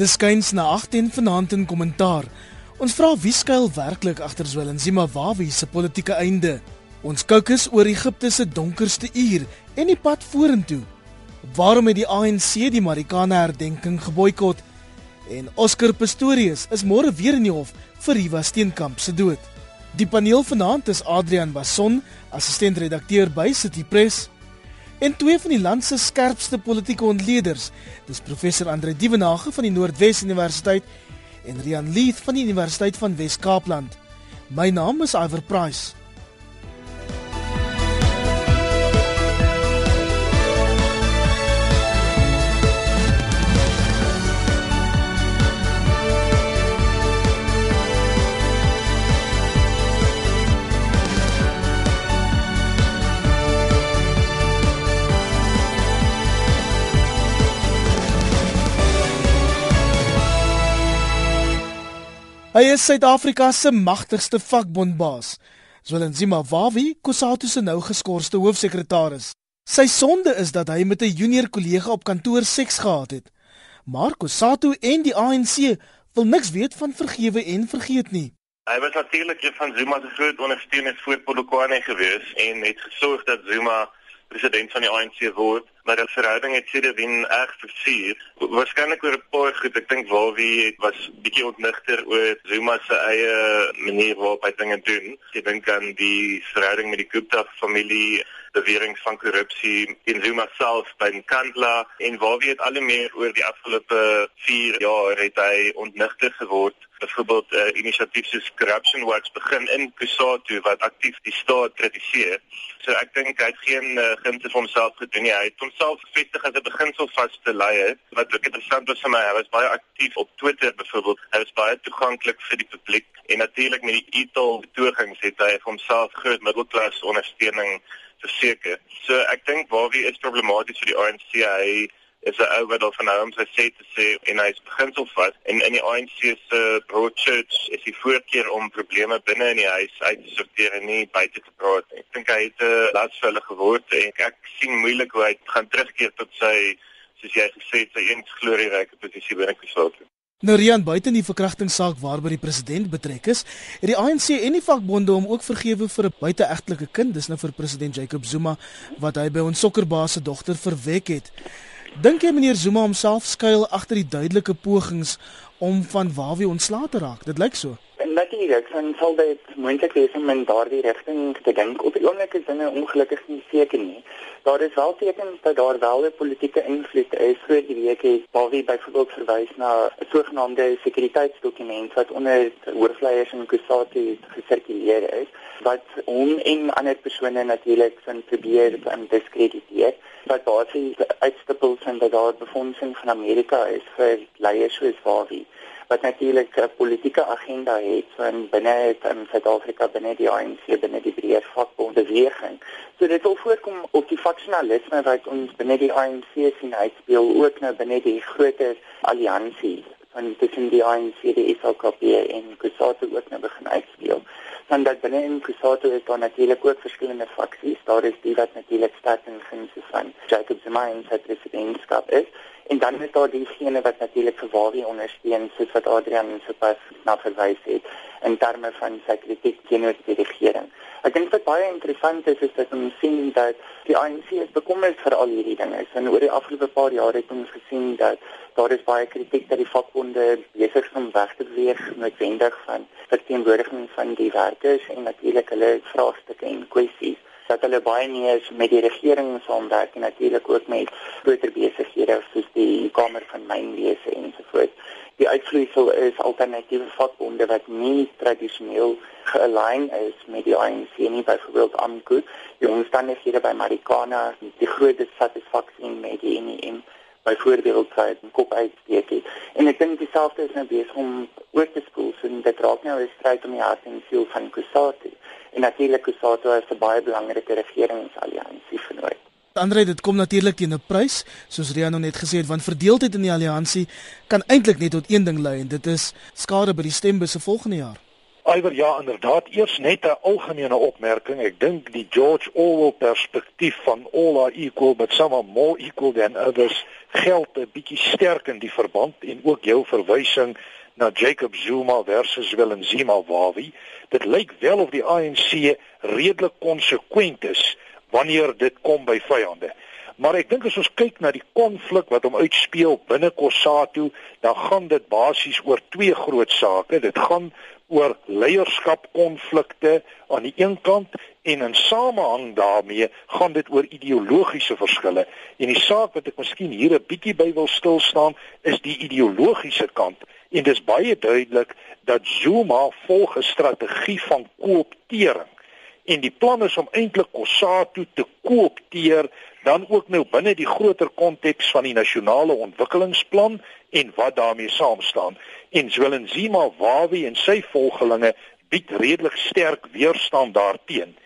Dis skuins na 18 vanaand in kommentaar. Ons vra wie skuil werklik agter Zwelinzima Wawi se politieke einde. Ons kookus oor Egipte se donkerste uur en die pad vorentoe. Waarom het die ANC die Marikana herdenking geboikot? En Oscar Pistorius is môre weer in die hof vir Riva Steenkamp se dood. Die paneel vanaand is Adrian Basson, assistent-redakteur by City Press, en twee van die land se skerpste politieke ontleeders, dis professor Andre Dievenage van die Noordwes Universiteit en Rian Leith van die Universiteit van Wes-Kaapland. My naam is Iver Price. Hy is Suid-Afrika se magtigste vakbondbaas. Zwelinzima Wawi, Kusatu se nou geskorste hoofsekretaris. Sy sonde is dat hy met 'n junior kollega op kantoor seks gehad het. Maar Kusatu en die ANC wil niks weet van vergewe en vergeet nie. Hy was natuurlik een van Zuma se groot ondersteuners voor Polokwane gewees en het gesorg dat Zuma president van die ANC word, maar die verhouding het sedertdien erg versuur. Waarskynlik oor 'n paar goed, ek dink waar wie was bietjie ontnigter oor Zuma se eie manier waarop hy dinge doen. Ek dink aan die verhouding met die Gupta familie bewering van korrupsie in Zuma self by Nkandla en waar wie het al meer oor die afgelope 4 jaar het hy ontnigter geword byvoorbeeld 'n uh, inisiatief soos Corruption Watch begin in Kusatu wat aktief die staat kritiseer. So ek dink hy het geen uh, gunste vir homself gedoen nie. Hy het homself gevestig as 'n beginselvaste leier. Wat ook interessant was vir my, hy was baie aktief op Twitter byvoorbeeld. Hy was baie toeganklik vir die publiek en natuurlik met die e-taal betogings het hy homself groot middelklas ondersteuning verseker. So ek dink waar wie is problematies vir die ANC. Hy is 'n ou wat al van hom sy sê te sê en hy is beginsel vas en in die ANC se broad church is die voorkeur om probleme binne in die huis uit te sorteer en nie buite te praat nie. Ek dink hy het 'n lasvelle geword en ek sien moeilik hoe hy gaan terugkeer tot sy soos jy gesê het sy eens glorieryke posisie binne Kusatu. Nou Rian buite die verkrachtingssaak waarby die president betrek is, het die ANC en die vakbonde hom ook vergewe vir 'n buiteegtelike kind, dis nou vir president Jacob Zuma wat hy by ons sokkerbaas se dogter verwek het. Dink jy meneer Zuma homself skuil agter die duidelike pogings om van Wawie ontslae te raak? Dit lyk so. Natuurlik, dan sal dit moontlik wees om in daardie rigting te dink. Op die oomblik is dinge ongelukkig nie seker nie. Daar is wel tekens dat daar wel 'n politieke invloed is. Voor die week het Wawie byvoorbeeld verwys na 'n sogenaamde sekuriteitsdokument wat onder hoofleiers in Kusatu gesirkuleer is wat hom en ander persone natuurlik van probeer om diskrediteer wat uitstippel sien dat daar befondsing van Amerika is vir leiers soos Wawie wat natuurlik 'n politieke agenda het van binne in Suid-Afrika binne die ANC binne die breër vakbond beweging. So dit wil voorkom op die faksionalisme wat ons binne die ANC sien uitspeel ook nou binne die groter alliansie van tussen die ANC, die SLKP en Kusatu ook nou begin uitspeel dan dat binne in Kusatu is daar natuurlik ook verskillende faksies. Daar is die wat natuurlik sterk in gunste van Jacob Zuma en sy presidentskap is. En dan is daar diegene wat natuurlik vir Wawie ondersteun soos wat Adrian sopas na verwys het in terme van sy kritiek teenoor die regering. Ek dink wat baie interessant is is dat ons sien dat die ANC is bekommerd vir al hierdie dinge. En oor die afgelope paar jare het ons gesien dat daar is baie kritiek dat die vakbonde besig is om weg te beweeg noodwendig van verteenwoordiging van die werkers en natuurlik hulle vraagstukke en kwessies dat hulle baie meer met die regering saamwerk en natuurlik ook met groter besighede soos die Kamer van Mynwese ensovoorts. Die uitvloeisel is alternatiewe vakbonde wat nie tradisioneel gealign is met die ANC nie, byvoorbeeld AMKU. Die omstandighede by Marikana, die groot satisfaksie met die NEM byvoorbeeld sy kop uitsteek het. En ek dink dieselfde is nou besig om oor te spoel so dit raak nou 'n stryd om die hart en siel van Kusatu. En natuurlik Kusatu is 'n baie belangrike regeringsalliansie vir nooit. Andre dit kom natuurlik teen 'n prys soos Riano net gesê het want verdeeldheid in die alliansie kan eintlik net tot een ding lei en dit is skade by die stembusse volgende jaar. Iwer ja, inderdaad, eers net 'n algemene opmerking. Ek dink die George Orwell perspektief van all are equal but some are more equal than others geld 'n bietjie sterk in die verband en ook jou verwysing na Jacob Zuma versus Willem Zimbabwe. Dit lyk wel of die ANC redelik konsekwent is wanneer dit kom by vyande. Maar ek dink as ons kyk na die konflik wat hom uitspeel binne Kossatu, dan gaan dit basies oor twee groot sake. Dit gaan oor leierskapkonflikte aan die een kant en in samehang daarmee gaan dit oor ideologiese verskille. En die saak wat ek miskien hier 'n bietjie by wil stil staan, is die ideologiese kant. En dit is baie duidelik dat Zuma volg 'n strategie van kooptering en die plan is om eintlik Kossatu te koopteer dan ook nou binne die groter konteks van die nasionale ontwikkelingsplan en wat daarmee saamstaan. En Zwelenzima Wawi en sy volgelinge bied redelik sterk weerstand daarteen.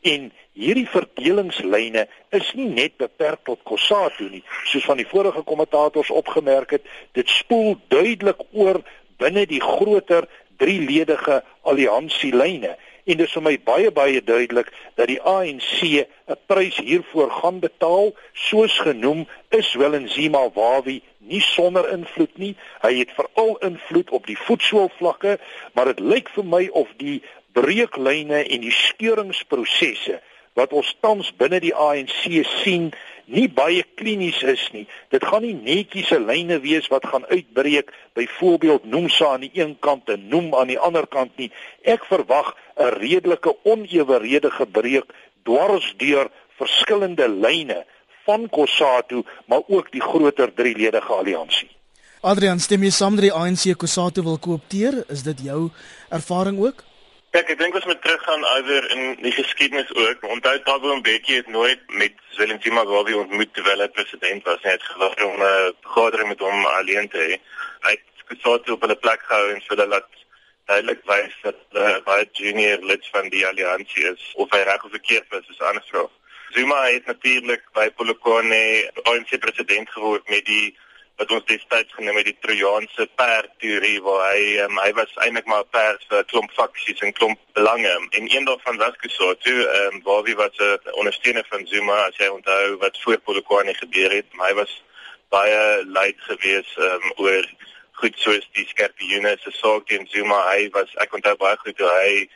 En hierdie verdelingslyne is nie net beperk tot Kossatu nie, soos van die vorige kommentators opgemerk het, dit spoel duidelik oor binne die groter drieledige alliansielyne en dit is vir my baie baie duidelik dat die ANC 'n prys hiervoor gaan betaal. Soos genoem is Willenzima Wawi nie sonder invloed nie. Hy het veral invloed op die voetsoolvlakke maar dit lyk vir my of die breuklyne en die skeuringsprosesse wat ons tans binne die ANC sien nie baie klinies is nie. Dit gaan nie netjiese lyne wees wat gaan uitbreek byvoorbeeld Nomsa aan die een kant en Nom aan die ander kant nie. Ek verwag 'n redelike oneweredige breuk dwars deur verskillende lyne van Kossatu maar ook die groter drieledige alliansie. Adrian, stem jy saam dat die ANC Kossatu wil koopteer? Is dit jou ervaring ook? Kijk, ek dink ons moet teruggaan oor in die geskiedenis ook. Onthou Thabo Mbeki het nooit met Willem Zimbabwe ontmoet terwyl hy president was. Hy het gewag om 'n uh, vergadering met hom alleen te hê. Hy het gesout op 'n plek gehou en so dat laat duidelik wys dat hy uh, baie junior lid van die alliansie is of hy reg of verkeerd was, is 'n ander vraag. Zuma het natuurlik by Polokwane ANC president geword met die wat ons destyds genoem het die Trojaanse perd teorie waar hy um, hy was eintlik maar 'n perd vir 'n klomp faksies en klomp belange. En een daarvan was ehm um, waar wie wat 'n ondersteuner van Zuma as jy onthou wat voor Polokwane gebeur het. Maar hy was baie leid geweest um, oor goed soos die skerpioene se saak teen Zuma. Hy was ek onthou baie goed hoe hy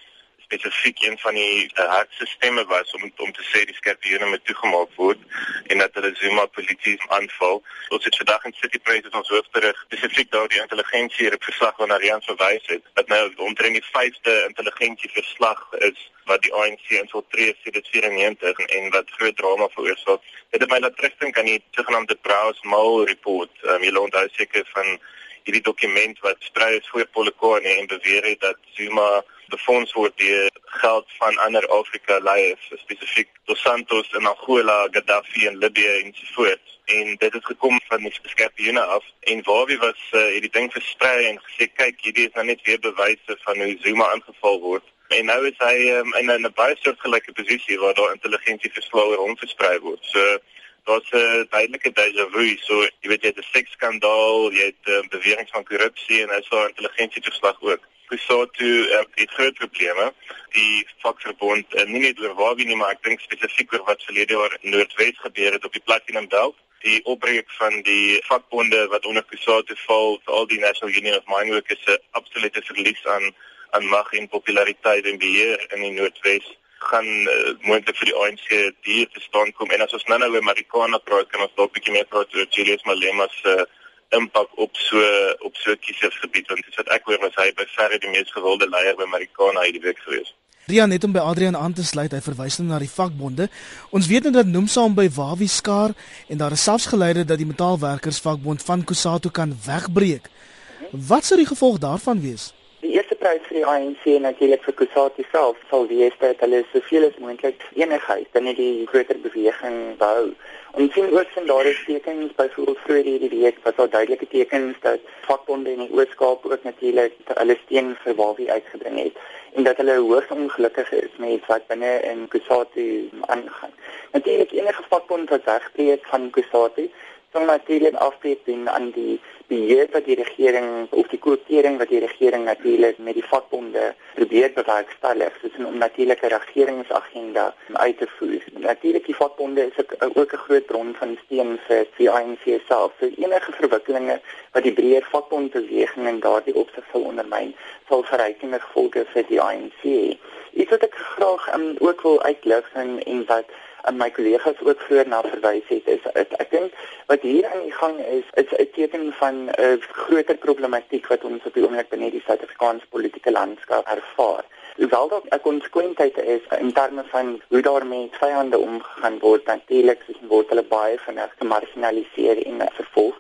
spesifiek een van die hardste stemme was om om te sê die skerpioene moet toegemaak word en dat hulle Zuma polities aanval. Ons het vandag in City Press het ons hoofberig spesifiek daar die intelligensie verslag waarna Rian verwys het. Dat nou omtrent die 5de intelligensie verslag is wat die ANC infiltreer sedert 94 en, wat groot drama veroorsaak. Dit het my laat terugdink aan die sogenaamde Browse-Mole report. Um, jy onthou seker van hierdie dokument wat sprei is voor Polokwane en beweer het dat Zuma befonds word deur geld van ander Afrika leiers, spesifiek Dos Santos in Angola, Gaddafi in Libië en so voort. En dit het gekom van die skerpioene af en waar wie was uh, hierdie ding versprei en gesê kyk, hierdie is nou net weer bewyse van hoe Zuma aangeval word. En nou is hy um, in 'n baie soortgelyke posisie waar daar intelligensie verslae rond versprei word. So daar's 'n duidelike déjà vu. So, jy weet jy het 'n seksskandaal, jy het 'n um, bewering van korrupsie en hy's daar intelligensieverslag ook. Kusatu uh, het groot probleme. Die vakverbond, uh, nie net oor waar wie nie, maar ek dink spesifiek oor wat verlede jaar in Noordwes gebeur het op die Platinum Belt. Die opbreek van die vakbonde wat onder Kusatu val, al die National Union of Mine Workers se absolute verlies aan aan mag en populariteit en beheer in die Noordwes gaan uh, moontlik vir die ANC hier te staan kom en as ons nou nou oor Marikana praat kan ons dalk 'n bietjie meer praat oor Julius Malema se uh, impak op so op so kiesersgebied want dit wat ek hoor was hy by verre die mees gewilde leier by Marikana hierdie week gewees. Rian net om by Adrian aan te sluit, hy verwys nou na die vakbonde. Ons weet nou dat Nomsa hom by Wawi skaar en daar is selfs geleide dat die metaalwerkersvakbond van Kusatu kan wegbreek. Wat sou die gevolg daarvan wees? Prys vir die ANC en natuurlik vir Kusatu self sal wees dat hulle soveel as moontlik enigheid binne die groter beweging bou. Ons sien ook van daar is tekens byvoorbeeld vroeër hierdie week was daar duidelike tekens dat vakbonde in die Oos-Kaap ook natuurlik hulle steen vir Wawie uitgebring het en dat hulle hoogs ongelukkig is met wat binne in Kusatu aangaan. Natuurlik enige vakbond wat wegbreek van Kusatu sal natuurlik afbreek doen aan die beheer wat die regering of die koöptering wat die regering natuurlik met die vakbonde probeer bewerkstellig soos 'n natuurlike regeringsagenda uit te voer. Natuurlik die vakbonde is ook 'n groot bron van steun vir die ANC self. So enige verwikkelinge wat die breër vakbondbeweging en daardie opsig sal ondermyn, sal verrykende gevolge vir die ANC. Iets wat ek graag um, ook wil uitlig en en wat en my kollegas ook vroeër na verwys het is ek, ek dink wat hier aan die gang is is 'n teken van 'n uh, groter problematiek wat ons op die oomblik binne die Suid-Afrikaanse politieke landskap ervaar. Hoewel dit 'n konsekwentheid is in terme van hoe daarmee vyande omgegaan word, natuurlik word hulle baie vinnig gemarginaliseer en vervolg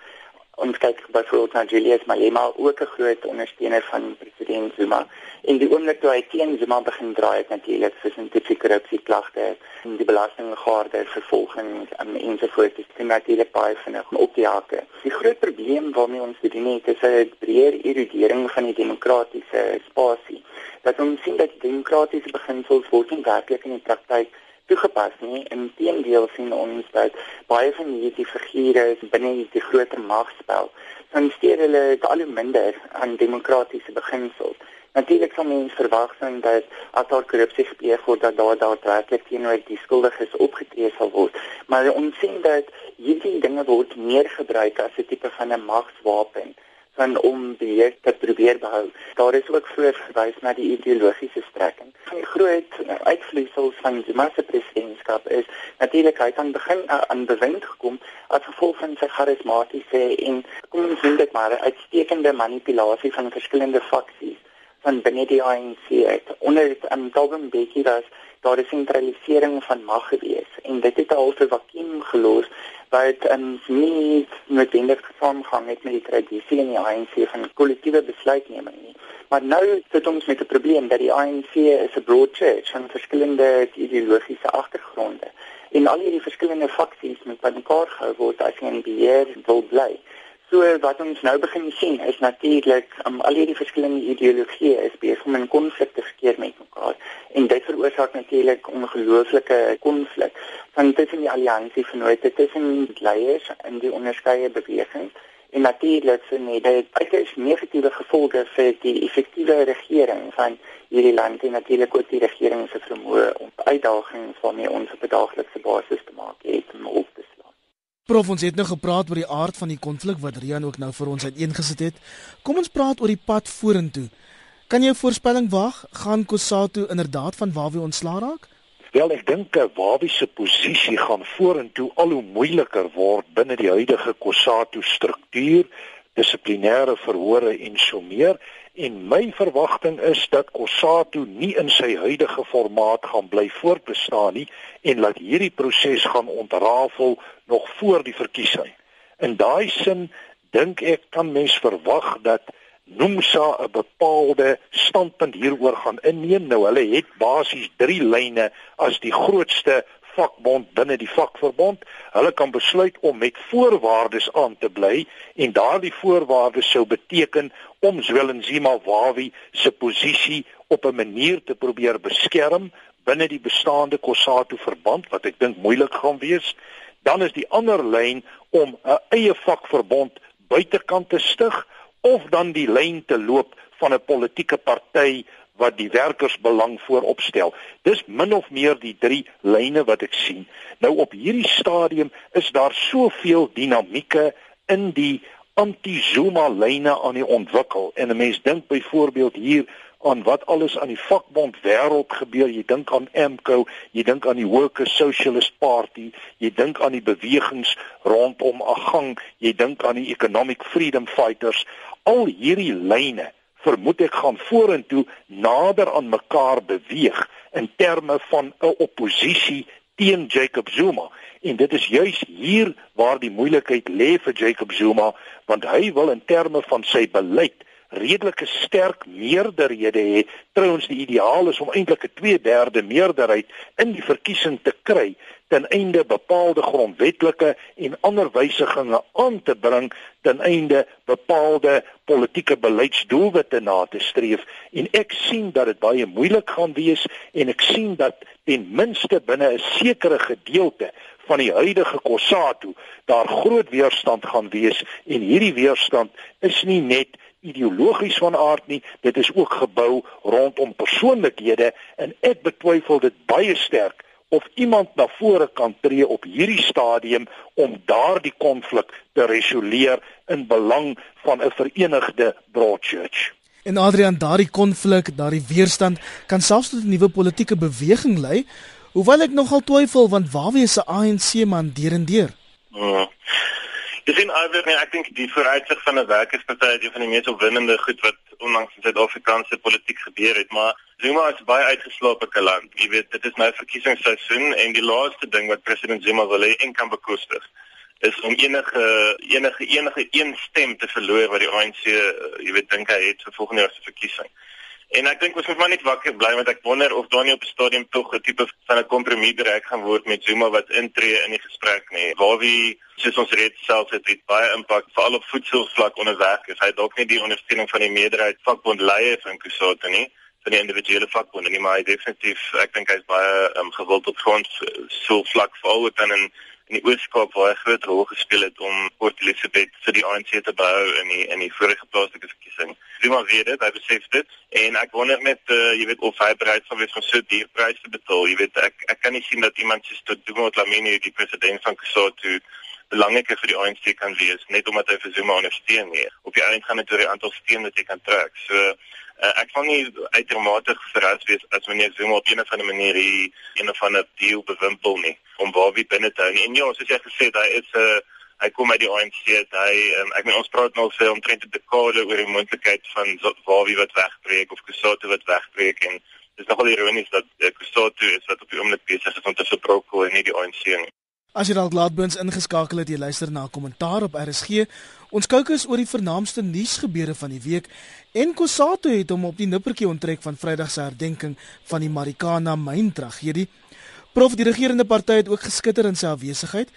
ons kyk byvoorbeeld na Julius Malema ook 'n groot ondersteuner van president Zuma en die oomblik toe hy teen Zuma begin draai het natuurlik vir scientific korrupsie klagte en die belastinggaarde vervolging en ensovoorts dis natuurlik baie vinnig op die hake. Die groot probleem waarmee ons te doen het is 'n breër erodering van die demokratiese spasie. Dat ons sien dat demokratiese beginsels word nie werklik in die praktyk toegepas nie. Inteendeel sien ons dat baie van hierdie figure binne die groter magspel dan steur hulle al hoe minder aan demokratiese beginsels. Natuurlik sal mens verwag sien dat as daar korrupsie gebeur word dat daar daadwerklik teenoor die skuldiges opgetree sal word. Maar ons sien dat hierdie dinge word meer gebruik as 'n tipe van 'n magswapen van om beheer te probeer behou. Daar is ook verwys na die ideologiese strekking. Van die groot uitvloeisels van die masse presidentskap is natuurlik hy kan begin uh, aan bewind gekom as gevolg van sy charismatiese en kom ons sê dit maar uitstekende manipulasie van verskillende faksies van binne die ANC uit. Onder um, Dalton Bekkie was daar 'n sentralisering van mag gewees en dit het 'n vakuum gelos wat um, nie noodwendig saamgang het met die tradisie in die ANC van kollektiewe besluitneming nie. Maar nou sit ons met 'n probleem dat die ANC is 'n broad church van verskillende ideologiese agtergronde en al hierdie verskillende faksies moet by mekaar gehou word as jy in beheer wil bly. So wat ons nou begin sien is natuurlik um, al hierdie verskillende ideologieë is besig om in konflik te verkeer met mekaar. En dit veroorsaak natuurlik ongelooflike konflik. Van tussen die alliansie vennote tussen leiers in die onderskeie bewegings en natuurlik sien dit uiters negatiewe gevolge vir die effektiewe regering van hierdie land en natuurlik ook die regering se vermoë om uitdagings waarmee ons op daaglikse basis te maak het om op te Prof ons het nou gepraat oor die aard van die konflik wat Rian ook nou vir ons uiteengesit het. Kom ons praat oor die pad vorentoe. Kan jy 'n voorspelling waag? Gaan Kusatu inderdaad van Wawie ontslaa raak? Wel, ek dink Wawie se posisie gaan vorentoe al hoe moeiliker word binne die huidige Kusatu struktuur, dissiplinêre verhore en so meer en my verwagting is dat Kossatu nie in sy huidige formaat gaan bly voortbestaan nie en dat hierdie proses gaan ontrafel nog voor die verkiesing. In daai sin dink ek kan mens verwag dat Nomsa 'n bepaalde standpunt hieroor gaan inneem. Nou hulle het basies 3 lyne as die grootste vakbond binne die vakverbond. Hulle kan besluit om met voorwaardes aan te bly en daardie voorwaardes sou beteken om Zwelenzima Wawi se posisie op 'n manier te probeer beskerm binne die bestaande Kossatu verband wat ek dink moeilik gaan wees. Dan is die ander lyn om 'n eie vakverbond buitekant te stig of dan die lyn te loop van 'n politieke party wat die werkersbelang voorop stel. Dis min of meer die drie lyne wat ek sien. Nou op hierdie stadium is daar soveel dinamieke in die anti-Zuma lyne aan die ontwikkel. En 'n mens dink byvoorbeeld hier aan wat alles aan die vakbond wêreld gebeur. Jy dink aan AMCO, jy dink aan die Workers Socialist Party, jy dink aan die bewegings rondom Agang, jy dink aan die Economic Freedom Fighters. Al hierdie lyne vermoed ek gaan vorentoe nader aan mekaar beweeg in terme van 'n oppositie teen Jacob Zuma. En dit is juis hier waar die moeilikheid lê vir Jacob Zuma want hy wil in terme van sy beleid redelike sterk meerderhede het. Trouens die ideaal is om eintlik 'n 2/3 meerderheid in die verkiesing te kry ten einde bepaalde grondwetlike en ander wysigings aan te bring ten einde bepaalde politieke beleidsdoelwitte na te streef en ek sien dat dit baie moeilik gaan wees en ek sien dat ten minste binne 'n sekere gedeelte van die huidige Kossatu daar groot weerstand gaan wees en hierdie weerstand is nie net ideologies van aard nie dit is ook gebou rondom persoonlikhede en ek betwyfel dit baie sterk of iemand na vore kan tree op hierdie stadium om daardie konflik te resoleer in belang van 'n verenigde Broadchurch. En Adrian, daardie konflik, daardie weerstand kan selfs tot 'n nuwe politieke beweging lei, hoewel ek nogal twyfel want waar wie se ANC man derendeer. Hmm. Dis in alweer nee, ek dink die vooruitsig van 'n werkersparty is een van die mees opwindende goed wat onlangs in Suid-Afrikaanse politiek gebeur het, maar Zuma is baie uitgeslope kaland. Jy weet, dit is nou verkiesingsseisoen en die laaste ding wat president Zuma wil hê en kan bekostig is om enige enige enige een stem te verloor wat die ANC, eh, jy weet, dink hy het vir volgende jaar se verkiesing. En ek dink ons moet maar net wakker bly want ek wonder of daar nie op 'n stadium tog 'n tipe van 'n kompromie bereik gaan word met Zuma wat intree in die gesprek nie. Waar wie soos ons reeds self het, het baie impak veral op voedselvlak onder werkers. Hy het dalk nie die ondersteuning van die meerderheid vakbond leiers in Kusota nie van die individuele vakbonde nie, maar hy definitief ek dink hy's baie um, gewild op grond so vlak veral dan in in die Ooskaap hy groot rol gespeel het om Port Elizabeth vir die ANC te bou in die in die vorige plaaslike verkiesing. Maar weet dit, hy besef dit en ek wonder net uh, jy weet of hy bereid sal wees om so duur pryse te betaal. Jy weet ek ek kan nie sien dat iemand soos Todimo Dlamini die president van Kusatu belangriker vir die ANC kan wees net omdat hy vir Zuma ondersteun nie. Op die einde gaan dit oor die aantal stemme wat jy kan trek. So Uh, ek kan nie uitermate verras wees as wanneer Zuma op 'n of ander manier hier een of ander deal bewimpel nie om wie binne te hou nie. En ja, soos jy gesê het, hy is 'n uh, hy kom uit die ANC, hy um, ek meen ons praat nou veel omtrent die dekade oor die moontlikheid van wie wat wegbreek of Kusatu wat wegbreek en dit is nogal ironies dat uh, Kusatu is wat op die oomblik besig is om te verbrokel en nie die ANC nie. As jy dalk laatbins ingeskakel het, jy luister na 'n kommentaar op RSG. Ons kookus oor die vernaamste nuusgebeure van die week en Kosato het hom op die nippertjie onttrek van Vrydag se herdenking van die Marikana myn tragedie. Prof die regerende party het ook geskitter in sy afwesigheid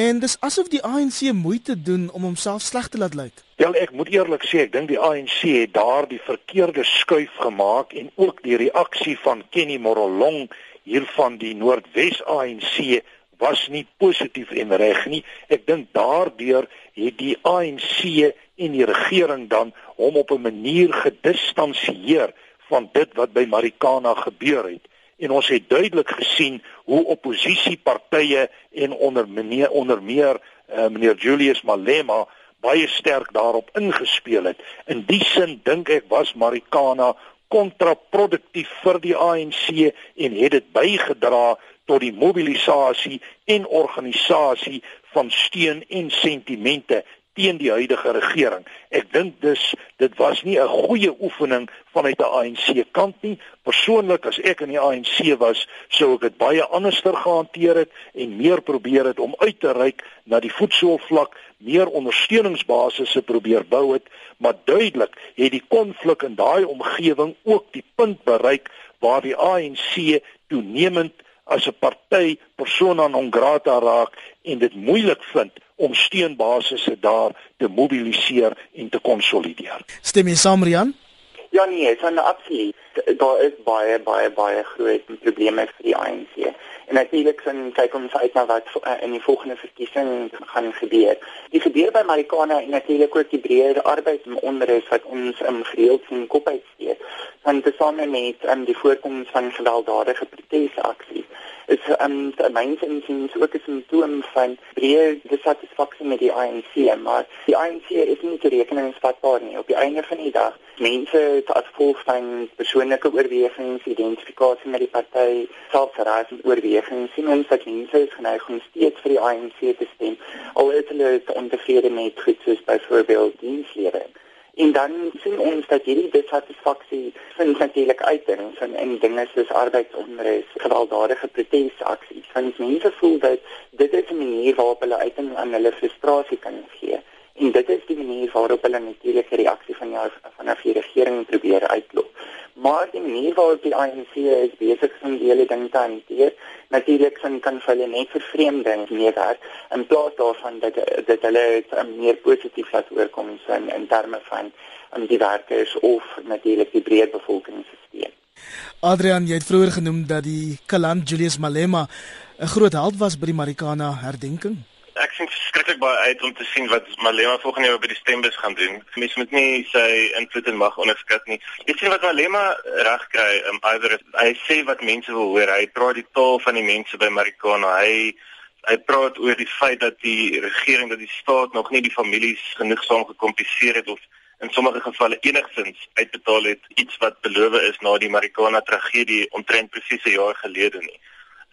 en dis asof die ANC moeite doen om homself sleg te laat lyk. Ja, ek moet eerlik sê, ek dink die ANC het daardie verkeerde skuif gemaak en ook die reaksie van Kenny Morolong hier van die Noordwes ANC was nie positief en reg nie. Ek dink daardeur het die ANC en die regering dan hom op 'n manier gedistansieer van dit wat by Marikana gebeur het. En ons het duidelik gesien hoe oppositiepartye en onder meneer onder meer uh, meneer Julius Malema baie sterk daarop ingespeel het. In die sin dink ek was Marikana kontraproduktief vir die ANC en het dit bygedra tot die mobilisasie en organisasie van steun en sentimente teen die huidige regering. Ek dink dus dit was nie 'n goeie oefening vanuit die ANC kant nie. Persoonlik as ek in die ANC was, sou ek dit baie anderster gehanteer het en meer probeer het om uit te reik na die voedselvlak, meer ondersteuningsbasisse probeer bou het, maar duidelik het die konflik in daai omgewing ook die punt bereik waar die ANC toenemend as 'n party persona non grata raak en dit moeilik vind om steunbasisse daar te mobiliseer en te konsolideer. Stem jy saam, Rian? Ja nee, is absoluut. Daar is baie baie baie groot probleme vir die ANC. En natuurlik sien kyk ons uit na wat uh, in die volgende verkiesing gaan gebeur. Die gebeur by Marikana en natuurlik ook die breër arbeidsonderus wat ons in gereeld sien kop uitsteek. Want tesame met um, die voorkoms van gewelddadige protesaksies is um in sien ook is 'n simptoom van breër dissatisfaksie met die ANC, maar die ANC is nie te rekeningsvatbaar nie. Op die einde van die dag, mense as gevolg van persoonlike oorwegings, identifikasie met die party, selfverrassing oorwegings, sien ons dat mense is geneig om steeds vir die ANC te stem, al is hulle ontevrede met goed soos byvoorbeeld dienslewering. En dan sien ons dat hierdie dissatisfaksie vind natuurlik uit in van in dinge soos arbeidsonrus, gewelddadige protesaksies. Want mense voel dat dit is 'n manier waarop hulle uiting aan hulle frustrasie kan gee. En dit is die manier waarop hulle natuurlik die reaksie van die van die regering probeer uitlok. Maar die manier waarop die ANC is besig om die hele ding te hanteer, natuurlik kan kan hulle net vervreemding meewerk in plaas daarvan dat dat hulle meer positief laat oorkom in in terme van aan die werkers of natuurlik die breë bevolkingsstelsel. Adrian, jy het vroeër genoem dat die Kaland Julius Malema 'n groot held was by die Marikana herdenking ek sien skrikkelik baie uit om te sien wat Malema volgende jaar by die stembus gaan doen. Mens moet nie sy invloed en mag onderskat nie. Jy sien wat Malema reg kry, um, either hy sê wat mense wil hoor. Hy praat die taal van die mense by Marikana. Hy hy praat oor die feit dat die regering dat die staat nog nie die families genoegsaam gekompenseer het of in sommige gevalle enigstens uitbetaal het iets wat beloof is na die Marikana tragedie omtrent presies 'n jaar gelede nie.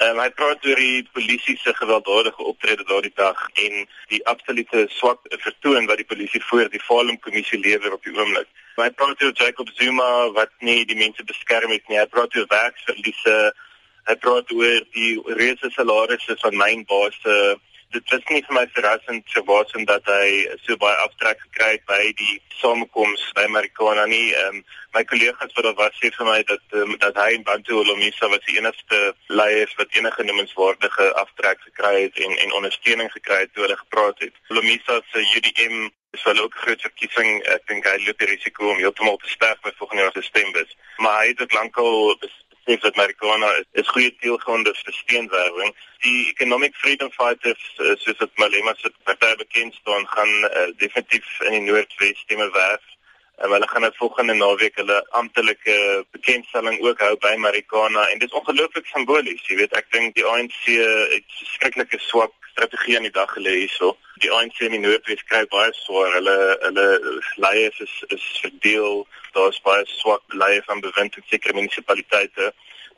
Um, hy praat oor die polisie se gewelddadige optrede daardie dag en die absolute swak vertoon wat die polisie voor die Fallen kommissie lewer op die oomblik. Hy praat oor Jacob Zuma wat nie die mense beskerm het nie. Hy praat oor werksverliese. Hy praat oor die reuse salarisse van mynbase dit was nie vir my verrassend so waasin dat hy so baie aftrek gekry het by die samekoms by Marikana nie. Ehm um, my kollegas wat daar was sê vir my dat um, dat hy in Bantu Olomisa was die enigste leier wat enige noemenswaardige aftrek gekry het en en ondersteuning gekry het toe hulle gepraat het. Olomisa se UDM is wel ook groot verkiesing. Ek dink hy loop die risiko om heeltemal te sterf by volgende jaar se stembus. Maar hy het dit lankal sê dat Marikana is, is goeie deelgronde vir steenwerwing. Die Economic Freedom Fighters uh, soos dit Malema se party bekend staan gaan uh, definitief in die Noordwes stemme werf. Um, hulle gaan dit volgende naweek hulle amptelike bekendstelling ook hou by Marikana en dit is ongelooflik simbolies. Jy weet, ek dink die ANC het skrikkelike swak strategie aan die dag gelê hierso. Die ANC in die Noordwes kry baie swaar. Hulle hulle leiers is is verdeel. Daar's baie swak leiers van bewind in sekere munisipaliteite.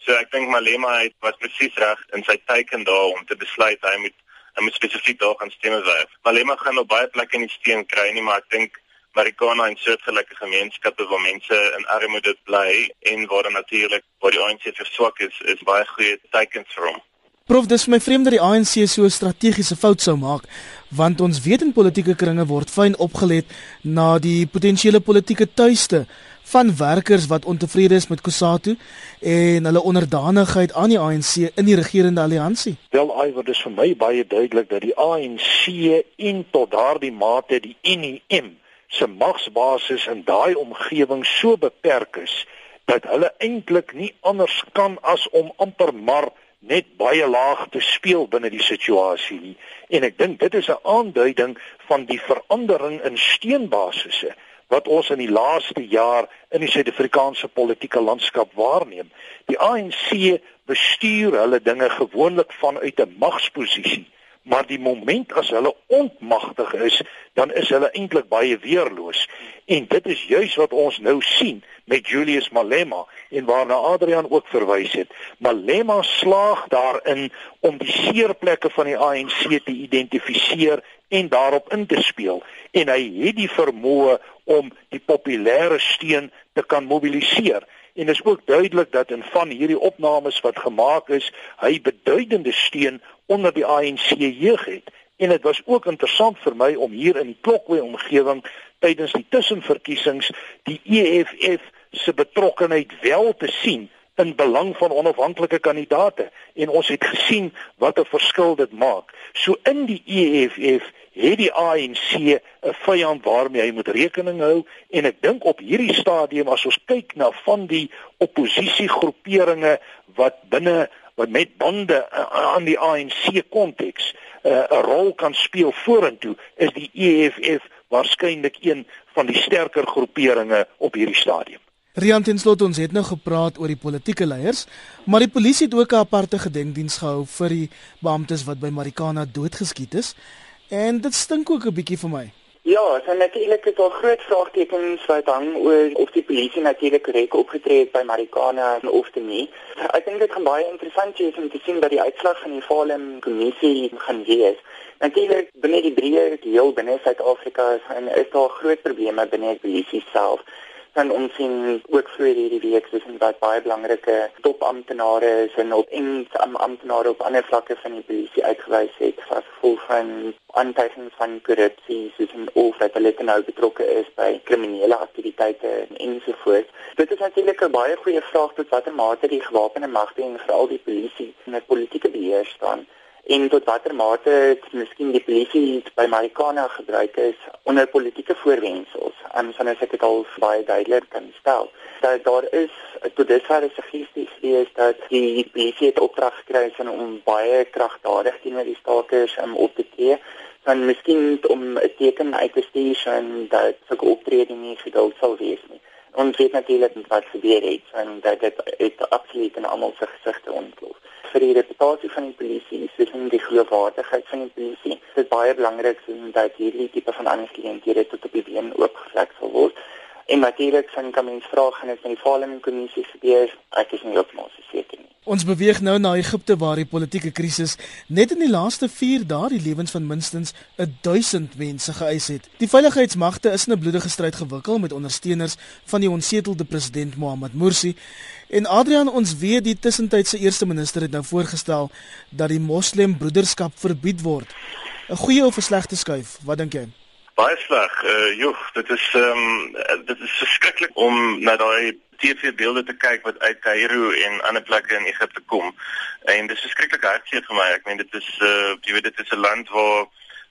So ek dink Malema het was presies reg in sy teiken daar om te besluit hy moet hy moet spesifiek daar gaan stemme werf. Malema gaan op baie plekke in die steen kry nie, maar ek dink Marikana en soortgelyke gemeenskappe waar mense in armoede bly en waar natuurlik waar die ANC verswak is, is baie goeie teikens vir hom. Prof, dis vir my vreemd dat die ANC so 'n strategiese fout sou maak, want ons weet in politieke kringe word fyn opgelet na die potensiële politieke tuiste van werkers wat ontevrede is met Kusatu en hulle onderdanigheid aan die ANC in die regerende alliansie. Wel, Iver, dis vir my baie duidelik dat die ANC in tot daardie mate die NEM se magsbasis in daai omgewing so beperk is dat hulle eintlik nie anders kan as om amper maar net baie laag te speel binne die situasie nie. En ek dink dit is 'n aanduiding van die verandering in steenbasisse wat ons in die laaste jaar in die Suid-Afrikaanse politieke landskap waarneem. Die ANC bestuur hulle dinge gewoonlik vanuit 'n magsposisie maar die moment as hulle ontmagtig is, dan is hulle eintlik baie weerloos. En dit is juis wat ons nou sien met Julius Malema en waarna Adrian ook verwys het. Malema slaag daarin om die seerplekke van die ANC te identifiseer en daarop in te speel en hy het die vermoë om die populêre steun te kan mobiliseer. En is ook duidelik dat in van hierdie opnames wat gemaak is, hy beduidende steun onder die ANC jeug het. En dit was ook interessant vir my om hier in die Klokwe omgewing tydens die tussenverkiesings die EFF se betrokkeheid wel te sien in belang van onafhanklike kandidaate en ons het gesien wat 'n verskil dit maak. So in die EFF het die ANC 'n vyand waarmee hy moet rekening hou en ek dink op hierdie stadium as ons kyk na van die oppositiegroeperinge wat binne wat met bande aan die ANC konteks uh, 'n rol kan speel vorentoe is die EFF waarskynlik een van die sterker groeperinge op hierdie stadium. Rian tenslot ons het nou gepraat oor die politieke leiers, maar die polisie het ook 'n aparte gedenkdiens gehou vir die beamptes wat by Marikana doodgeskiet is. En dit stink ook 'n bietjie vir my. Ja, so natuurlik is daar groot vraagtekens wat hang oor of die polisie natuurlik korrek opgetree het by Marikana of nie. Ek dink dit gaan baie interessant wees om te sien wat die uitslag van die Fallen kommissie gaan wees. Natuurlik binne die breër deel binne Suid-Afrika en is daar groot probleme binne die polisie self dan ons sien ook vir hierdie week soos in wat baie belangrike topamptenare is en op en amptenare op ander vlakke van die polisie uitgewys het as gevolg van aantuigings van korrupsie soos in of dat hulle nou betrokke is by kriminele aktiwiteite ensovoorts. Dit is natuurlik 'n baie goeie vraag tot watter mate die gewapende magte en veral die polisie in 'n politieke beheer staan en tot watter mate dit miskien die polisie by Marikana gebruik is onder politieke voorwendsels. En dan as ek dit al baie duidelik kan stel, dat daar is tot dusver suggesties gewees dat die polisie het opdrag gekry om baie kragtadig teenoor die stakers um, op te tree dan miskien om 'n teken uit te stuur en dat sulke optrede nie geduld sal wees nie. Ons weet natuurlik wat gebeur het en dat dit het absoluut in almal se gesigte ontplof vir die reputasie van die polisie, soos in die geloofwaardigheid van die polisie. Dit is baie belangrik dat hierdie tipe van aangeleenthede tot op die been oopgevlek sal word. En natuurlik kan mens vra gaan dit met die Parlement kommissie gebeur. Ek is nie opmaak seker nie. Ons beweeg nou na Egipte waar die politieke krisis net in die laaste 4 dae die lewens van minstens 1000 mense geëis het. Die veiligheidsmagte is in 'n bloedige stryd gewikkel met ondersteuners van die onsetelde president Mohamed Morsi. En Adrian, ons weet die tussentydse eerste minister het nou voorgestel dat die moslimbroederskap verbied word. 'n Goeie of 'n slegte skuif? Wat dink jy? Baie sleg. Uh joh, dit is ehm um, dit is verskriklik om na daai TV-beelde te kyk wat uit Kaïro en ander plekke in Egipte kom. En dit is verskriklik hartseer vir my. Ek meen dit is uh jy weet dit is 'n land waar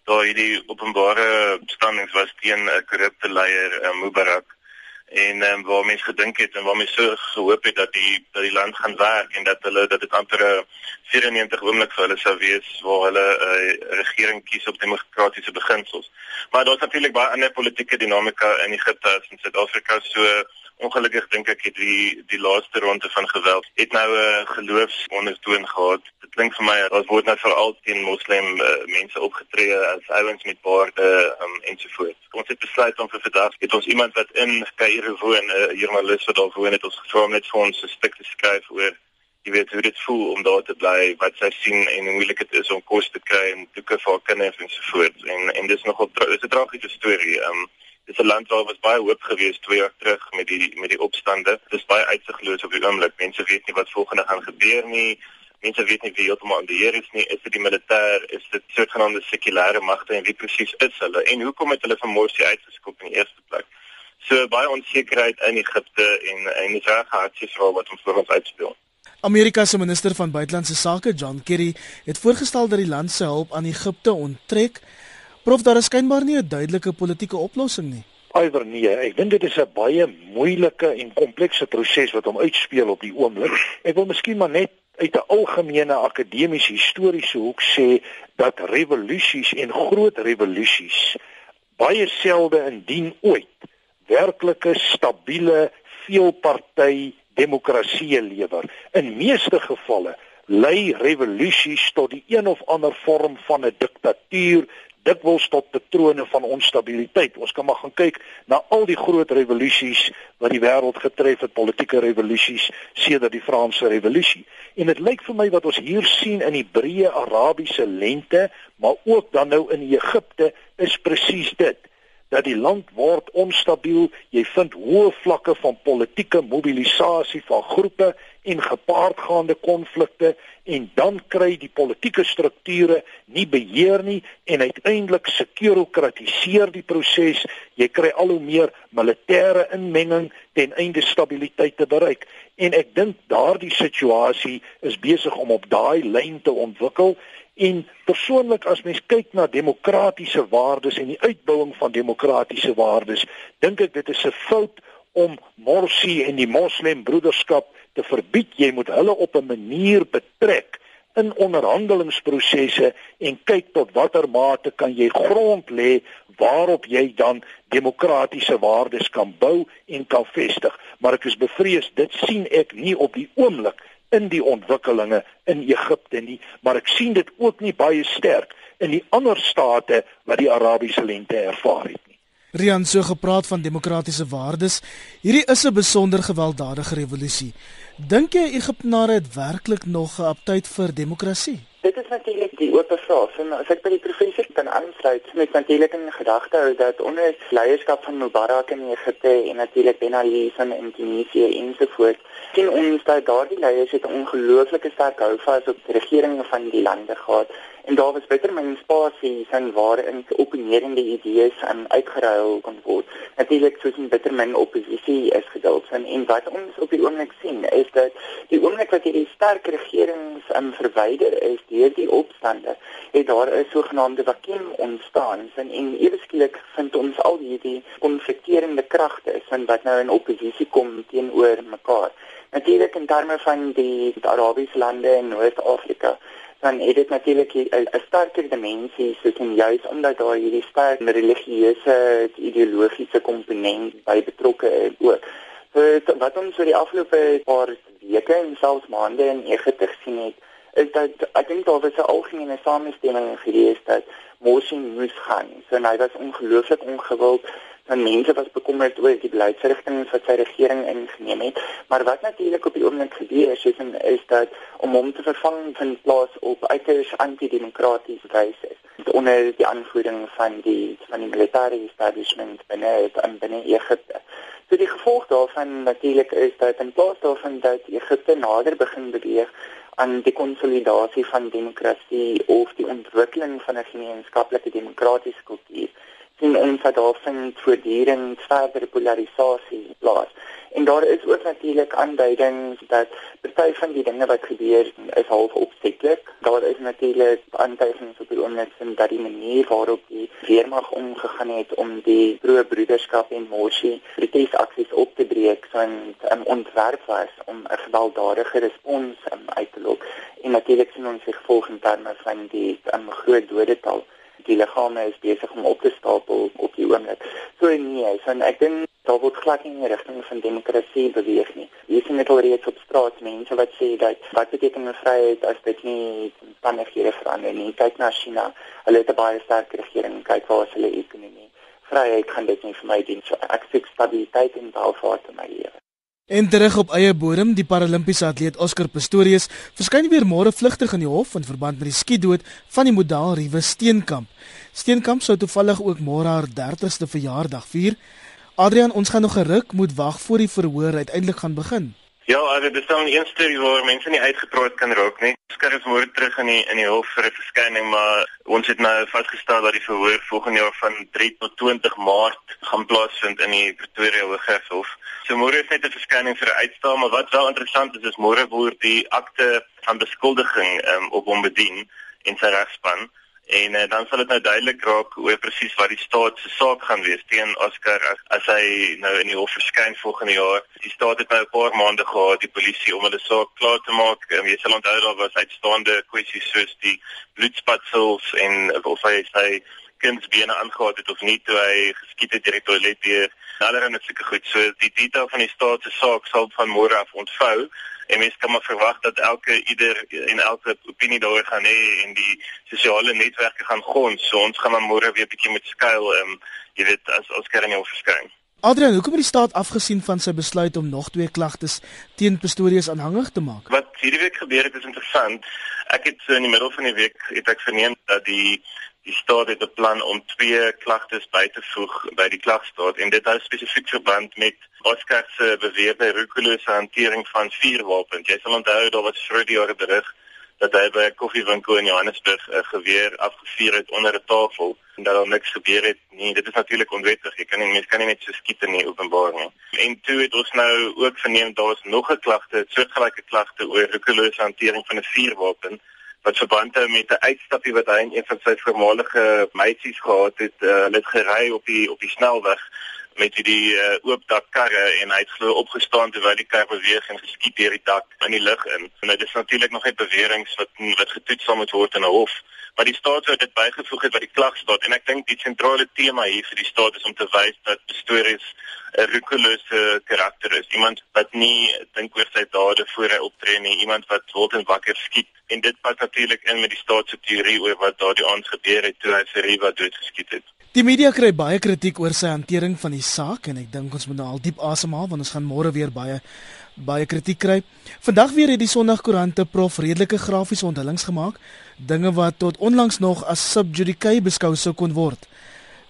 daar hierdie openbare standings was teen 'n korrupte leier, uh, Mubarak en um, waar mense gedink het en waar mense so gehoop het dat die dat die land gaan werk en dat hulle dat dit amper 'n 94 oomblik vir hulle sou wees waar hulle 'n uh, regering kies op demokratiese beginsels. Maar daar's natuurlik baie ander politieke dinamika in Egipte en Suid-Afrika so ongelukkig dink ek het die die laaste ronde van geweld het nou 'n uh, geloofsondertoon gehad. Dit klink vir my as word nou veral teen moslim uh, mense opgetree as ouens met baarde um, ensovoorts. Ons het besluit om vir vandag het ons iemand wat in Kaïro woon, 'n uh, joernalis wat daar woon het ons gevra om net vir ons 'n stuk te skryf oor jy weet hoe dit voel om daar te bly, wat sy sien en hoe moeilik dit is om kos te kry en toeke vir haar kinders ensovoorts. En en dis nogal dis 'n tragiese storie. Um, Dis 'n land waar was baie hoop geweest 2 jaar terug met die met die opstande. Dis baie uitsigloos op die oomblik. Mense weet nie wat volgende gaan gebeur nie. Mense weet nie wie heeltemal aan die heer is nie. Is dit die militêr? Is dit sogenaamde sekulêre magte en wie presies is hulle? En hoekom het hulle van Morsi uitgeskop in die eerste plek? So baie onsekerheid in Egipte en en dis reg hartseer vir wat ons voor ons uitspeel. Amerika se minister van buitelandse sake, John Kerry, het voorgestel dat die land se hulp aan Egipte onttrek Prof daar is skynbaar nie 'n duidelike politieke oplossing nie. Iwer nee, ek dink dit is 'n baie moeilike en komplekse proses wat hom uitspeel op die oomblik. Ek wil miskien maar net uit 'n algemene akademiese historiese hoek sê dat revolusies en groot revolusies baie selde indien ooit werklike stabiele veelparty demokrasie lewer. In meeste gevalle lei revolusies tot die een of ander vorm van 'n diktatuur, dikwels tot patrone van onstabiliteit. Ons kan maar gaan kyk na al die groot revolusies wat die wêreld getref het, politieke revolusies sedert die Franse revolusie. En dit lyk vir my wat ons hier sien in die breë Arabiese lente, maar ook dan nou in Egipte is presies dit dat die land word onstabiel, jy vind hoë vlakke van politieke mobilisasie van groepe en gepaardgaande konflikte en dan kry die politieke strukture nie beheer nie en uiteindelik sekurokratiseer die proses. Jy kry al hoe meer militêre inmenging ten einde stabiliteit te bereik. En ek dink daardie situasie is besig om op daai lyn te ontwikkel En persoonlik as mens kyk na demokratiese waardes en die uitbouing van demokratiese waardes, dink ek dit is 'n fout om Morsi en die Moslembroederskap te verbied. Jy moet hulle op 'n manier betrek in onderhandelingsprosesse en kyk tot watter mate kan jy grond lê waarop jy dan demokratiese waardes kan bou en kan vestig. Maar ek is bevrees dit sien ek nie op die oomblik in die ontwikkelinge in Egipte nie, maar ek sien dit ook nie baie sterk in die ander state wat die Arabiese lente ervaar het nie. Rian so gepraat van demokratiese waardes. Hierdie is 'n besonder gewelddadige revolusie. Dink jy Egiptenare het werklik nog 'n aptyd vir demokrasie? Dit is natuurlik die oop vraag. En as ek by die professor kan aansluit, met natuurlik in gedagte hou dat onder leierskap van Mubarak in Egipte en natuurlik Ben Ali van Indonesië ensovoorts, sien ons dat daardie leiers het 'n ongelooflike sterk houvas op die regeringe van die lande gehad en daar was bitter min spasie van waarin opinierende idees aan uitgeruil kon word. Natuurlik soos 'n bitter min oppositie is geduld en en wat ons op die oomblik sien is dat die oomblik wat hierdie sterk regerings um, verwyder is deur die opstande, het daar 'n sogenaamde vakuum ontstaan en en ewe skielik vind ons al hierdie konflikterende kragte van wat nou in oppositie kom teenoor mekaar. Natuurlik in terme van die, Arabiese lande in Noord-Afrika dan het dit natuurlik 'n sterker dimensie soos en juis omdat daar hierdie sterk religieuse ideologiese komponent by betrokke is ook. So wat ons oor die afgelope paar weke en selfs maande in Egipte gesien het, is dat ek dink daar was 'n algemene samestemming gewees dat Morsi moes gaan. So hy was ongelooflik ongewild en mense was bekommerd oor die beleidsrigtinge wat sy regering ingeneem het. Maar wat natuurlik op die oomblik gebeur is, is, is dat om hom te vervang van plaas op uiters antidemokratiese wyse onder die aanvoering van die van die militêre establishment binne binne Egipte. So die gevolg daarvan natuurlik is dat in plaas daarvan dat Egipte nader begin beweeg aan die konsolidasie van demokrasie of die ontwikkeling van 'n gemeenskaplike demokratiese kultuur sien ons dat daar vind voortdurend verdere polarisasie plaas. En daar is ook natuurlik aanduidings dat party van die dinge wat gebeur is half opsetlik. Daar is natuurlik aanduidings op die oomblik dat die manier waarop die weermag omgegaan het om die pro-broederskap en Morsi protesaksies op te breek, so 'n um, ontwerp was om 'n gewelddadige respons um, uit te lok. En natuurlik sien ons sig volgens terme van die um, groot dodetal die liggame is besig om op te stapel op die oomblik. So nee, so ek dink daar word glad nie in die rigting van demokrasie beweeg nie. Hier sien net al reeds op straat mense wat sê dat wat beteken vryheid as dit nie omstandighede verander nie. Kyk na China. Hulle het 'n baie sterk regering. Kyk waar is hulle ekonomie. Vryheid kan dit nie vir my dien. So ek sê stabiliteit en welvaart in my lewe. En terug op eie bodem, die Paralimpiese atleet Oscar Pistorius verskyn weer môre vlugtig in die hof in verband met die skietdood van die model Riewe Steenkamp. Steenkamp sou toevallig ook môre haar 30ste verjaardag vier. Adrian, ons gaan nog geruk moet wag voor die verhoor uiteindelik gaan begin. Ja, also dis dan 'n eerste waar mense nie uitgepraat kan raak nie. Oscar is môre terug in die in die hof vir 'n verskyning, maar ons het nou vasgestel dat die verhoor volgende jaar van 3 tot 20 Maart gaan plaasvind in die Pretoria Hooggeregshof. So môre is net 'n verskyning vir 'n uitstel, maar wat wel interessant is is môre word die akte van beskuldiging um, op hom bedien en sy regspan en uh, dan sal dit nou duidelik raak oor presies wat die staat se saak gaan wees teen Oscar as, as hy nou in die hof verskyn volgende jaar. Die staat het nou 'n paar maande gehad die polisie om hulle saak klaar te maak. Um, jy sal onthou daar was uitstaande kwessies soos die bloedspatsels en of hy sy kindsbene aangehad het of nie toe hy geskiet het deur die toilet deur allerhande sulke goed. So die detail van die staat se saak sal van môre af ontvou en mens kan maar verwag dat elke ieder en elke opinie daaroor gaan hê en die sosiale netwerke gaan gons. So ons gaan maar môre weer bietjie met skuil ehm um, jy weet as Karen of verskyn. Adrian, hoekom het die staat afgesien van sy besluit om nog twee klagtes teen Pistorius aanhangig te maak? Wat hierdie week gebeur het is interessant. Ek het so in die middel van die week het ek verneem dat die die staat het 'n plan om twee klagtes by te voeg by die klagstaat en dit hou spesifiek verband met Oscar se beweerde roekelose hantering van vuurwapens. Jy sal onthou daar was vroeër die jare berig dat hy by 'n koffiewinkel in Johannesburg 'n geweer afgevuur het onder 'n tafel en dat daar niks gebeur het nie. Dit is natuurlik onwettig. Jy kan nie mens kan nie net so skiet in openbaar nie. En toe het ons nou ook verneem daar was nog 'n klagte, 'n soortgelyke klagte oor roekelose hantering van 'n vuurwapen wat verband hou met 'n uitstappie wat hy en een van sy voormalige meisies gehad het. Uh, hulle het gery op die op die snelweg met die uh, oop dak karre en hy het glo opgestaan terwyl die kar beweeg en geskiet deur die dak in die lug in. En dit is natuurlik nog net beweringe wat wat getoets sal moet word in 'n hof. Maar die staat sou dit bygevoeg het by die klagstaat en ek dink die sentrale tema hier vir die staat is om te wys dat stories 'n rukulose karakter is. Iemand wat nie dink oor sy dade voor hy optree nie, iemand wat wild en wakker skiet en dit pas natuurlik in met die staat se teorie oor wat daardie aand gebeur het toe hy vir Riva doodgeskiet het. Die media kry baie kritiek oor sy hantering van die saak en ek dink ons moet nou al diep asemhaal want ons gaan môre weer baie baie kritiek kry. Vandag weer het die Sondagkoerante prof redelike grafiese onthullings gemaak, dinge wat tot onlangs nog as subjudice beskou sou kon word.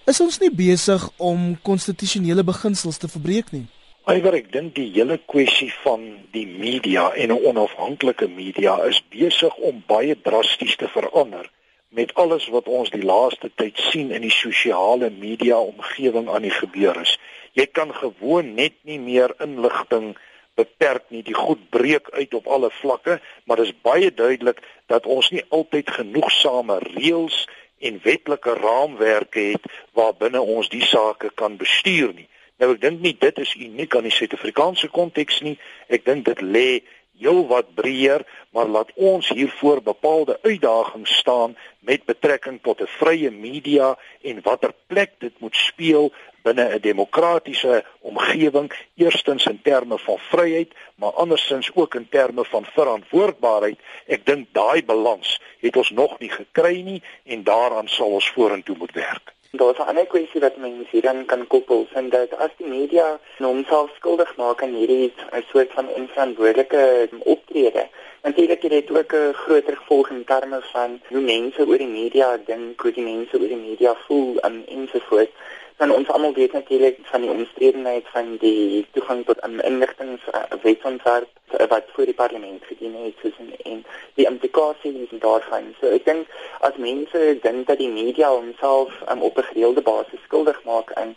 Is ons nie besig om konstitusionele beginsels te verbreek nie? Eiwer, ek dink die hele kwessie van die media en 'n onafhanklike media is besig om baie drasties te verander met alles wat ons die laaste tyd sien in die sosiale media omgewing aan die gebeur is. Jy kan gewoon net nie meer inligting beperk nie. Die goed breek uit op alle vlakke, maar dit is baie duidelik dat ons nie altyd genoegsame reëls en wetlike raamwerke het waarbinne ons die sake kan bestuur nie. Nou ek dink nie dit is uniek aan die Suid-Afrikaanse konteks nie. Ek dink dit lê heel wat breër, maar laat ons hiervoor bepaalde uitdagings staan met betrekking tot 'n vrye media en watter plek dit moet speel binne 'n demokratiese omgewing, eerstens in terme van vryheid, maar andersins ook in terme van verantwoordbaarheid. Ek dink daai balans het ons nog nie gekry nie en daaraan sal ons vorentoe moet werk. Daar's 'n ander kwessie wat mense hierdan kan koppel, vind dat as die media homself skuldig maak aan hierdie 'n soort van onverantwoordelike optrede, natuurlik het dit ook 'n groter gevolg in terme van hoe mense oor die media dink, hoe die mense oor die media voel en ensovoorts dan ons almal weet natuurlik van die omstredenheid van die toegang tot inligting uh, wetsontwerp uh, wat voor die parlement gedien het soos en, die implikasies daarvan. So ek dink as mense dink dat die media homself um, op 'n gereelde basis skuldig maak aan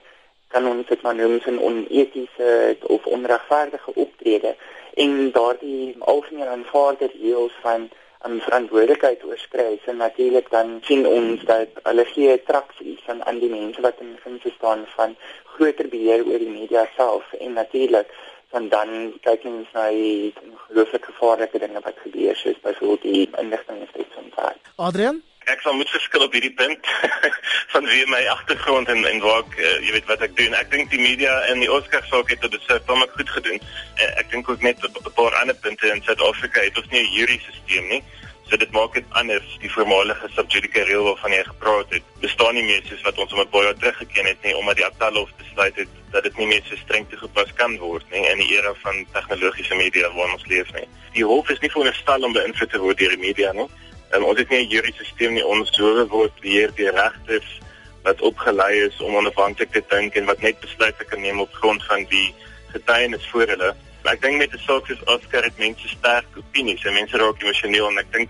kan ons dit maar noem 'n onetiese of onregverdige optrede en daardie algemeen aanvaarde reëls van aan verantwoordelikheid oorskry. So natuurlik dan sien ons dat hulle gee traksie van aan die mense wat in funksie staan van groter beheer oor die media self en natuurlik van dan kyk ons na die gelooflike gevaarlike dinge wat gebeur soos byvoorbeeld die inligtingstelsel. Adrian ek sal moet verskil op hierdie punt van wie my agtergrond en en waar ek uh, jy weet wat ek doen. Ek dink die media en die Oscar saak het dit self baie goed gedoen. Uh, ek dink ook net op 'n paar ander punte in Suid-Afrika het ons nie 'n jury-stelsel nie. So dit maak dit anders. Die voormalige subjudice reël waarvan jy gepraat het, bestaan nie meer soos wat ons om 'n baie teruggeken het nie omdat die Appelhof besluit het dat dit nie meer so streng toegepas kan word nie in die era van tegnologiese media waarin ons leef nie. Die hof is nie veronderstel om beïnvloed te word deur die media nie. Um, ons het nie 'n juridiese stelsel nie. Ons howe word beheer deur regters wat opgelei is om onafhanklik te dink en wat net besluite kan neem op grond van die getuienis voor hulle. Maar ek dink met 'n saak soos Oscar het mense sterk opinies en mense raak emosioneel en ek dink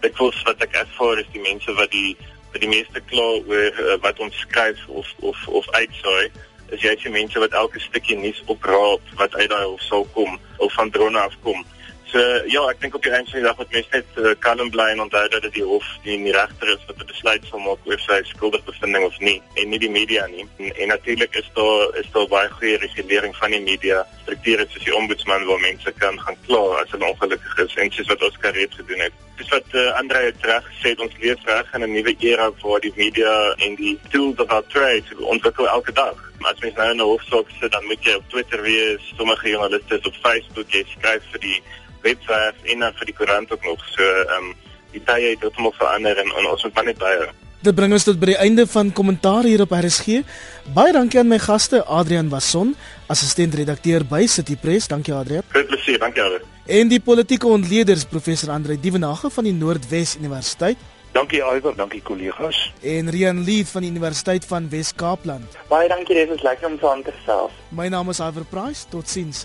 dit voels wat ek ervaar is die mense wat die wat die meeste kla oor uh, wat ons skryf of of of uitsaai is jy sien mense wat elke stukkie nuus opraap wat uit daai hof sal kom of van drone afkom. So ja, ek dink op die einde van die dag moet mense net uh, kalm bly en onthou dat dit die hof die, die regter is wat die besluit sal maak oor sy skuldige bevinding of nie en nie die media nie. En, en natuurlik is daar is daar baie goeie regulering van die media strukture soos die ombudsman waar mense kan gaan kla as hulle ongelukkig is en soos wat Oscar reeds gedoen het. Dis wat uh, Andre het reg gesê, ons leef reg in 'n nuwe era waar die media en die tools of our trade ontwikkel elke dag. As mens nou in 'n hofsaak sit, dan moet jy op Twitter wees, sommige joernaliste op Facebook, jy skryf vir die webwerf en dan vir die koerant ook nog. So ehm um, die tye het heeltemal verander en, en ons moet maar net byhou. Dit bring ons tot by die einde van kommentaar hier op RSG. Baie dankie aan my gaste Adrian Wasson, assistent redakteur by City Press. Dankie Adrian. Groot plesier, dankie Adrian. En die politieke ontleeders professor Andre Dievenage van die Noordwes Universiteit. Dankie Iver, dankie kollegas. En Rian Lee van die Universiteit van Wes-Kaapland. Baie dankie, dit is lekker om saam te gesels. My naam is Iver Price. Totsiens.